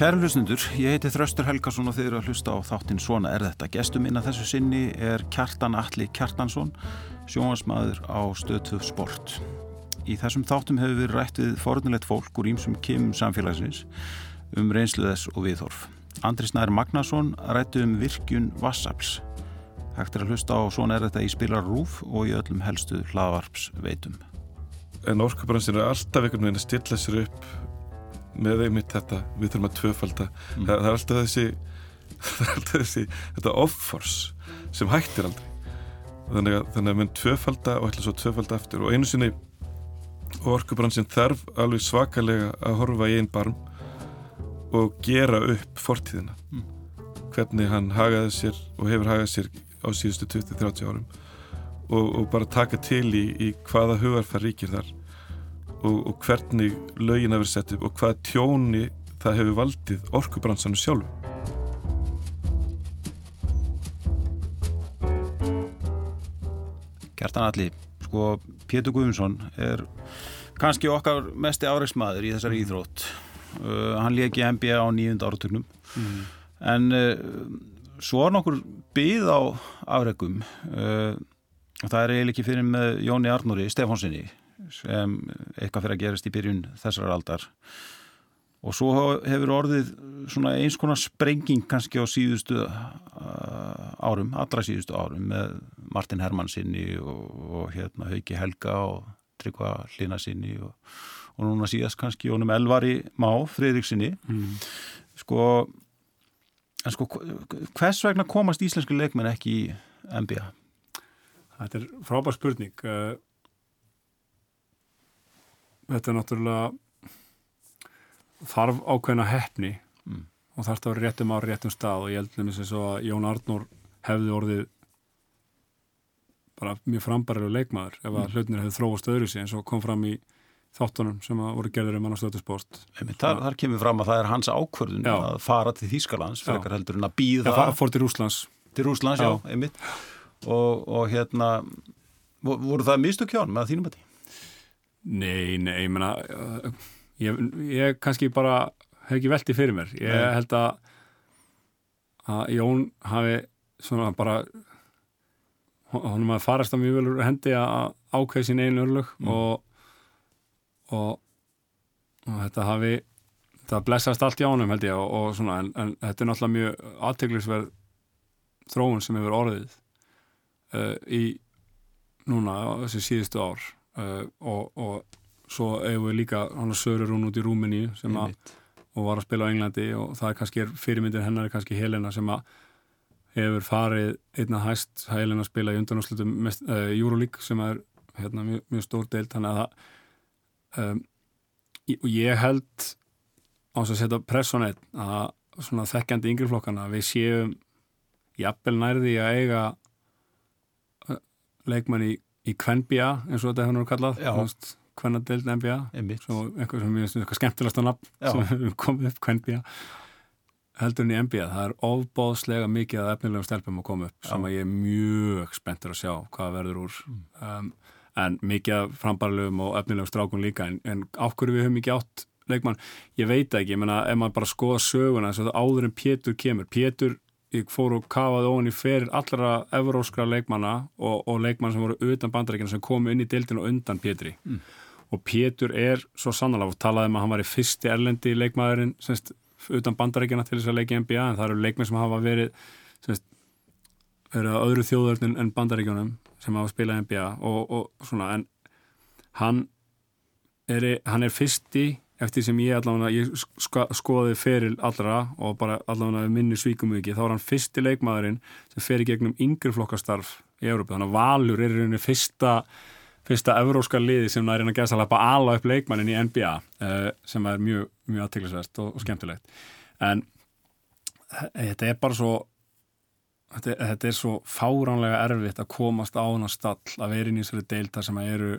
Kæru hlustundur, ég heiti Þröstur Helgason og þið eru að hlusta á þáttinn Svona er þetta. Gestum inn að þessu sinni er Kjartan Atli Kjartansson, sjónvarsmaður á stöðtöð sport. Í þessum þáttum hefur við rætt við forunilegt fólk úr ímsum kemum samfélagsins um reynslu þess og viðhorf. Andri Snær Magnason rætti um virkjun Vassafls. Hægt er að hlusta á Svona er þetta í spilar rúf og í öllum helstu hlaðvarps veitum. en orkubransin er alltaf einhvern veginn að stilla sér upp með einmitt þetta, við þurfum að tvöfalda. Mm. það, það er alltaf þessi [laughs] það er alltaf þessi, þetta off-force sem hættir aldrei. Þannig að, þannig að menn tvöfalda og ætla svo tvöfalda aftur. Og einu sinni orkubransin þarf alveg svakalega að horfa í einn barm og gera upp fortíðina. Mm. hvernig hann hagaði sér og hefur hagað sér á síðustu 20-30 árum. Og, og bara taka til í, í hvaða hugarfar ríkir þar og, og hvernig lögin hafa verið sett upp og hvaða tjóni það hefur valdið orkubransanum sjálfu. Kjartan Alli, sko Pétur Guðmundsson er kannski okkar mesti áreiksmaður í þessari íþrótt. Uh, hann léki NBA á nýjunda áratugnum. Mm. en uh, svo er nokkur byð á afregum uh, það er eiginlega ekki fyrir með Jóni Arnóri Stefánsinni sem eitthvað fyrir að gerast í byrjun þessar aldar og svo hefur orðið svona eins konar sprenging kannski á síðustu uh, árum, allra síðustu árum með Martin Hermann sinni og, og hérna Hauki Helga og Tryggva Hlina sinni og, og núna síðast kannski Jónum Elvari Má, Friðrik sinni Mm. sko en sko hvers vegna komast íslenski leikmenn ekki í NBA? Þetta er frábær spurning Eh, Þetta er náttúrulega þarf ákveðna heppni Mm. og þarf það að vera réttum á réttum stað og ég held nefnist eins og að Jón Arnór hefði orðið bara mjög frambærilega leikmaður ef að hlutinir hefði þróast öðru eins og kom fram í, þáttunum sem að voru gerður um stöðusport þar, þar kemur fram að það er hans ákvörðun Já. að fara til Þýskalands frekar heldur en að býða Það fór til Rúslands til Rúslands, já, Já. einmitt og, og hérna vo- voru það mistök hjá hann með þínum að því? Nei, nei, ég meina uh, ég, ég kannski bara hef ekki veltið fyrir mér ég Nei. held að að Jón hafi svona bara honum að farast að mjög vel úr hendi að ákveða sín einu örlög Mm. og, og og þetta hafi það blessast allt í ánum held ég og, og svona, en, en þetta er náttúrulega mjög aðteglisverð þróun sem hefur orðið uh, í núna þessi síðustu ár uh, og, og svo eigum við líka hann að Sörur hún út í Rúmeníu sem að og var að spila á Englandi og það er kannski er fyrirmyndir hennar er kannski Helena sem að hefur farið einna hæst Helena spila í undanúslutum uh, Euroleague sem er hérna, mjög, mjög stór deild þannig að það um, og ég held á þess að setja press á neitt að svona þekkjandi yngri flokkana við séum jafnvel nærði að eiga leikmann í, í Kvenbja eins og þetta hefur nú kallað Já. Kvennadeild NBA svo eitthvað sem ég eitthvað skemmtilegsta nafn Já. sem hefur komið upp Kvenbja heldur en í NBA, það er ofbóðslega mikið að efnilegum stelpum að koma upp sem að ég er mjög spenntur að sjá hvað verður úr. Um, en mikið af frambarlegum og efnilegum strákun líka en, en ákveður við höfum ekki átt leikmann, ég veit ekki, ég meina ef maður bara skoða söguna þess að áður en Pétur kemur Pétur, ég fór og kafaði ofan í fyrir allra evróskra leikmanna og, og leikmann sem voru utan bandaríkina sem komu inn í deildinu undan Pétri. Og Pétur er svo sannlega og talaði um að hann var í fyrsti erlendi leikmaðurinn semst, utan bandaríkina til þess að leika í NBA en það eru leikmenn sem hafa verið semst, verið öðru þjóðörn en bandaríkjunum sem hafa spilað NBA og, og svona en hann er, hann er fyrsti eftir sem ég allavega ég sko, skoði feril allra og bara allavega minni svíkum ekki þá er hann fyrsti leikmaðurinn sem fer í gegnum yngri flokkastarf í Európa þannig að Valur er rauninni fyrsta fyrsta evróska liði sem er að gæsa að lappa ala upp leikmannin í NBA uh, sem er mjög, mjög aðteglisvert og, og skemmtilegt. En þetta er bara svo þetta, þetta er svo fáránlega erfitt að komast á hana stall að vera inn í þessari deilda sem að eru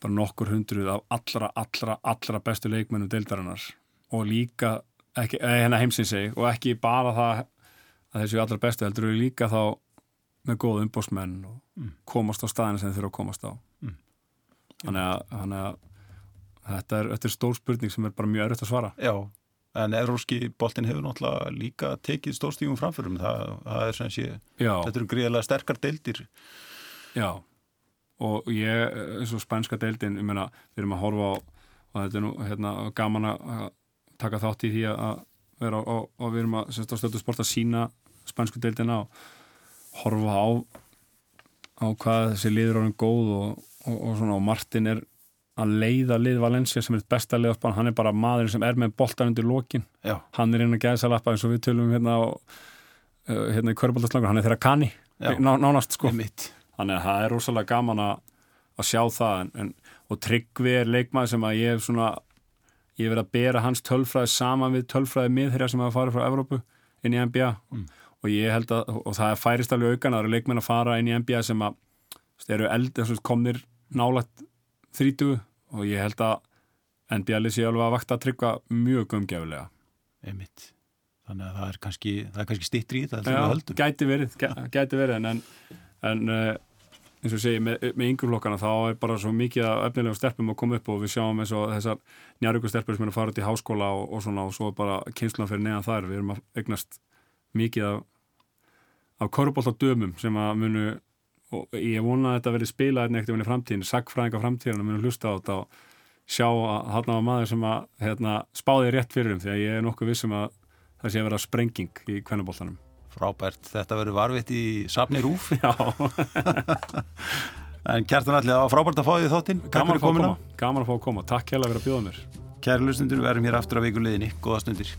bara nokkur hundruð af allra, allra, allra bestu leikmennum deildarinnar. Og líka ekki, eh, hérna heimsins seg og ekki bara það að þessu allra bestu heldur við líka þá með góð umbósmenn og Mm. komast á staðinu sem þeir þurfa að komast á. Mm. þannig, að, þannig að þetta er, þetta er stór spurning sem er bara mjög erfitt að svara. Já, en Evróski boltin hefur náttúrulega líka tekið stórstífum framförum. Það, það er sem sé, þetta eru gríðarlega sterkar deildir. Já og ég, eins og spænska deildin ég meina, við erum að horfa á og þetta er nú hérna, gaman að taka þátt í því að vera á, og við erum að, semst á stöðu sport að sína spænsku deildina og horfa á á hvað þessi liður orðin góð og, og, og svona og Martin er að leiða lið Valencia sem er eitt besta lið á spann, hann er bara maðurinn sem er með boltan undir lokin, Já, hann er inn að gæða lappa eins og við tölum hérna á uh, hérna í kvöruboltaslangur, hann er þeirra kanni nánast sko. Einmitt þannig að það er rosalega gaman að, að sjá það en, en, og Tryggvi er leikmaður sem að ég hef svona ég hef verið að bera hans tölfræði saman við tölfræði miðherja sem hafa farið frá Evrópu inn í NBA Mm. og ég held að, og það er færist alveg aukan það eru leikmenn að fara inn í NBA sem að eru eld, þess að komnir nálægt 30 og ég held að NBA-lið sé alveg að vakta að tryggva mjög gumgjafulega einmitt. Þannig að það er kannski, kannski stittri í þetta gæti verið, gæ- gæti verið en, en, en uh, eins og segi með, með yngreflokkana þá er bara svo mikið af efnilegum stelpum að koma upp og við sjáum eins og þessar njárvíku stelpur sem er að fara út í háskóla og, og svona og svo bara kynslan fyrir neðan þar við erum að eignast mikið af, af korubólta dömum sem að munu og ég vona að þetta verið spilað einhvern veginn í framtíðin, sagfræðinga framtíðin munu hlusta á þetta og sjá að hann var maður sem að hérna, spáði rétt fyrir um því að ég er nokkuð vissum að það sé að vera sprenging í kvennubóltanum Frábært, þetta verður varvitt í safni rúf [laughs] Já, en kjartan allir, var frábært að fá því þáttinn. Gaman að fá að koma. Gaman að fá að koma, takk hérlega fyrir að bjóða mér. Kæri lustundur, við erum hér aftur á vikuleginni Góða stundir